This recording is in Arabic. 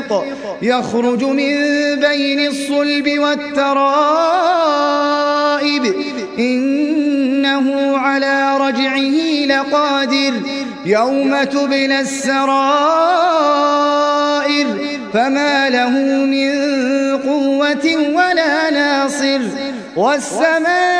دافق يخرج من بين الصلب والترائب. إنه على رجعه لقادر يوم تبلى السرائر. فما له من قوة ولا ناصر. والسماء